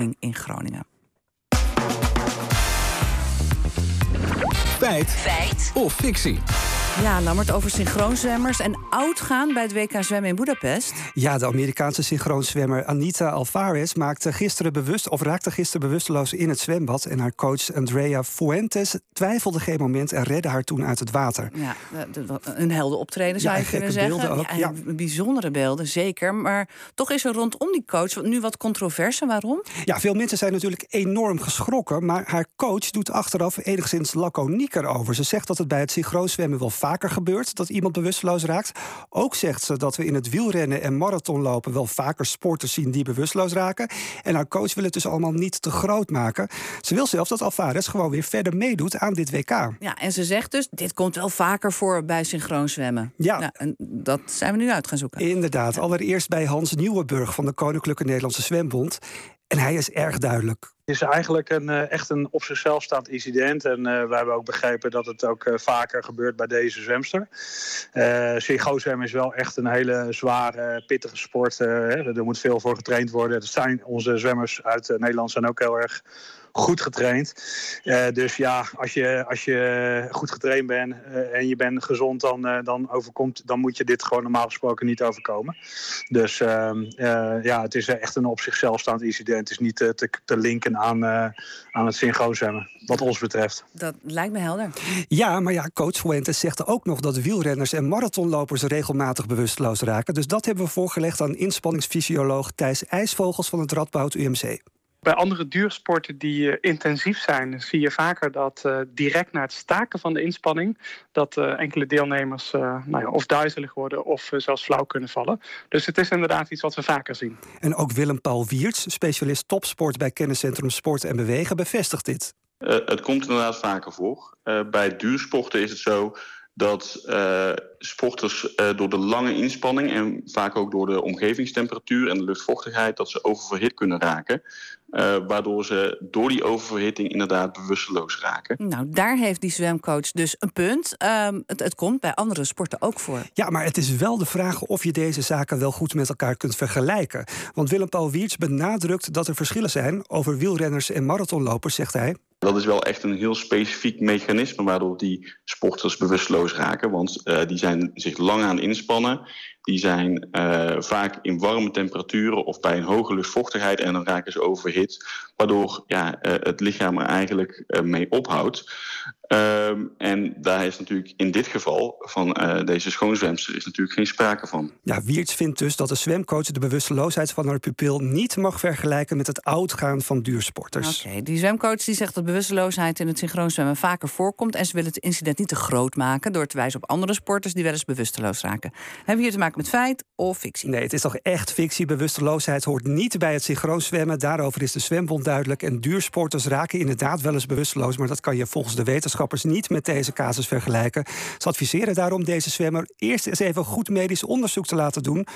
in Groningen. Feit. Feit. Of fictie. Ja, Lammert, over synchroonzwemmers en oud gaan bij het WK zwemmen in Budapest. Ja, de Amerikaanse synchroonzwemmer Anita Alvarez maakte gisteren bewust, of raakte gisteren bewusteloos in het zwembad. En haar coach Andrea Fuentes twijfelde geen moment en redde haar toen uit het water. Ja, een helder optreden zou je kunnen zeggen. Ook, ja, Bijzondere beelden, zeker. Maar toch is er rondom die coach nu wat controverse. Waarom? Ja, veel mensen zijn natuurlijk enorm geschrokken. Maar haar coach doet achteraf enigszins laconieker over. Ze zegt dat het bij het synchroonzwemmen wel vaker gebeurt dat iemand bewusteloos raakt. Ook zegt ze dat we in het wielrennen en marathonlopen wel vaker sporters zien die bewusteloos raken. En haar coach wil het dus allemaal niet te groot maken. Ze wil zelfs dat Alvarez gewoon weer verder meedoet aan dit WK. Ja, en ze zegt dus: dit komt wel vaker voor bij synchroon zwemmen. Ja. ja en dat zijn we nu uit gaan zoeken. Inderdaad. Allereerst bij Hans Nieuwenburg van de Koninklijke Nederlandse Zwembond. En hij is erg duidelijk. Het is eigenlijk een, eh, echt een op zichzelf staand incident. En uh, we hebben ook begrepen dat het ook uh, vaker gebeurt bij deze zwemster. Uh, zwemmen is wel echt een hele zware, pittige sport. er moet veel voor getraind worden. Er zijn onze zwemmers uit Nederland zijn ook heel erg goed getraind. Uh, dus ja, als je, als je goed getraind bent uh, en je bent gezond, dan, uh, dan, overkomt, dan moet je dit gewoon normaal gesproken niet overkomen. Dus ehm, ja, het is echt een op zichzelf staand incident. Het is niet te, te linken aan, aan het synchroonzwemmen, wat ons betreft. Dat lijkt me helder. Ja, maar ja, coach Fuentes zegt ook nog dat wielrenners en marathonlopers regelmatig bewusteloos raken. Dus dat hebben we voorgelegd aan inspanningsfysioloog Thijs IJsvogels van het Radboud UMC. Bij andere duursporten die uh, intensief zijn, zie je vaker dat uh, direct na het staken van de inspanning, dat uh, enkele deelnemers nou ja, of duizelig worden of zelfs flauw kunnen vallen. Dus het is inderdaad iets wat we vaker zien. En ook Willem-Paul Wiertz, specialist topsport bij Kenniscentrum Sport en Bewegen, bevestigt dit. het komt inderdaad vaker voor. bij duursporten is het zo dat uh, sporters uh, door de lange inspanning en vaak ook door de omgevingstemperatuur en de luchtvochtigheid, dat ze oververhit kunnen raken. Uh, waardoor ze door die oververhitting inderdaad bewusteloos raken. Nou, daar heeft die zwemcoach dus een punt. Um, het, het, komt bij andere sporten ook voor. Ja, maar het is wel de vraag of je deze zaken wel goed met elkaar kunt vergelijken. Want Willem-Paul Wiertz benadrukt dat er verschillen zijn over wielrenners en marathonlopers, zegt hij. Dat is wel echt een heel specifiek mechanisme waardoor die sporters bewusteloos raken. Want uh, die zijn zich lang aan inspannen. Die zijn uh, vaak in warme temperaturen of bij een hoge luchtvochtigheid en dan raken ze overhit. Waardoor ja, uh, het lichaam er eigenlijk mee ophoudt. Um, en daar is natuurlijk in dit geval van uh, deze schoonzwemster is natuurlijk geen sprake van. Ja, Wiertz vindt dus dat de zwemcoach de bewusteloosheid van haar pupil niet mag vergelijken met het oudgaan van duursporters. Oké, okay, die zwemcoach die zegt dat bewusteloosheid in het synchroonzwemmen vaker voorkomt en ze wil het incident niet te groot maken door te wijzen op andere sporters die wel eens bewusteloos raken. Hebben we hier te maken met feit of fictie? Nee, het is toch echt fictie. Bewusteloosheid hoort niet bij het synchroonzwemmen. Daarover is de zwembond duidelijk. En duursporters raken inderdaad wel eens bewusteloos, maar dat kan je volgens de wetenschap niet met deze casus vergelijken. Ze adviseren daarom deze zwemmer eerst eens even goed medisch onderzoek te laten doen